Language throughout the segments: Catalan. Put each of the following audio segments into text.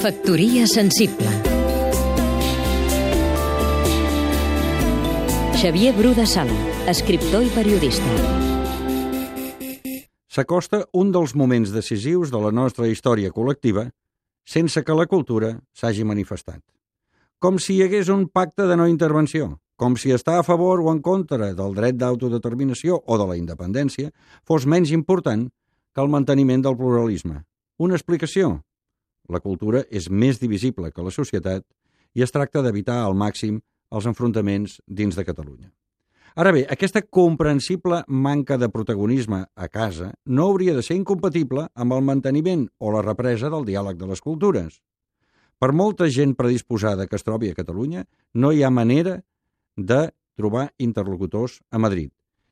Factoria sensible Xavier Bru de Sala, escriptor i periodista. S'acosta un dels moments decisius de la nostra història col·lectiva sense que la cultura s'hagi manifestat. Com si hi hagués un pacte de no intervenció, com si estar a favor o en contra del dret d'autodeterminació o de la independència fos menys important que el manteniment del pluralisme. Una explicació? La cultura és més divisible que la societat i es tracta d'evitar al màxim els enfrontaments dins de Catalunya. Ara bé, aquesta comprensible manca de protagonisme a casa no hauria de ser incompatible amb el manteniment o la represa del diàleg de les cultures. Per molta gent predisposada que es trobi a Catalunya, no hi ha manera de trobar interlocutors a Madrid.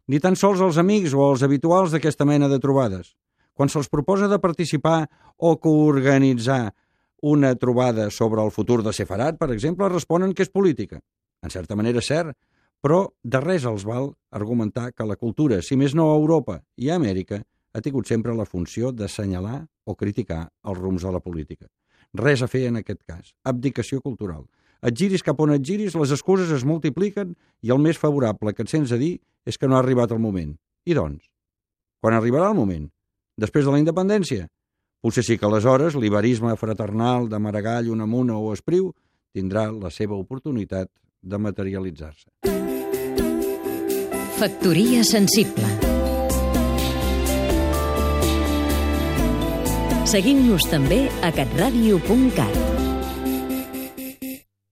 Ni tan sols els amics o els habituals d'aquesta mena de trobades. Quan se'ls proposa de participar o coorganitzar una trobada sobre el futur de Sefarat, per exemple, responen que és política. En certa manera és cert, però de res els val argumentar que la cultura, si més no a Europa i a Amèrica, ha tingut sempre la funció d'assenyalar o criticar els rums de la política. Res a fer en aquest cas. Abdicació cultural. Et giris cap on et giris, les excuses es multipliquen i el més favorable que et sents a dir és que no ha arribat el moment. I doncs? Quan arribarà el moment? Després de la independència? Potser sí que aleshores l'iberisme fraternal de Maragall, Unamuna o Espriu tindrà la seva oportunitat de materialitzar-se. Factoria sensible Seguim-nos també a catradio.cat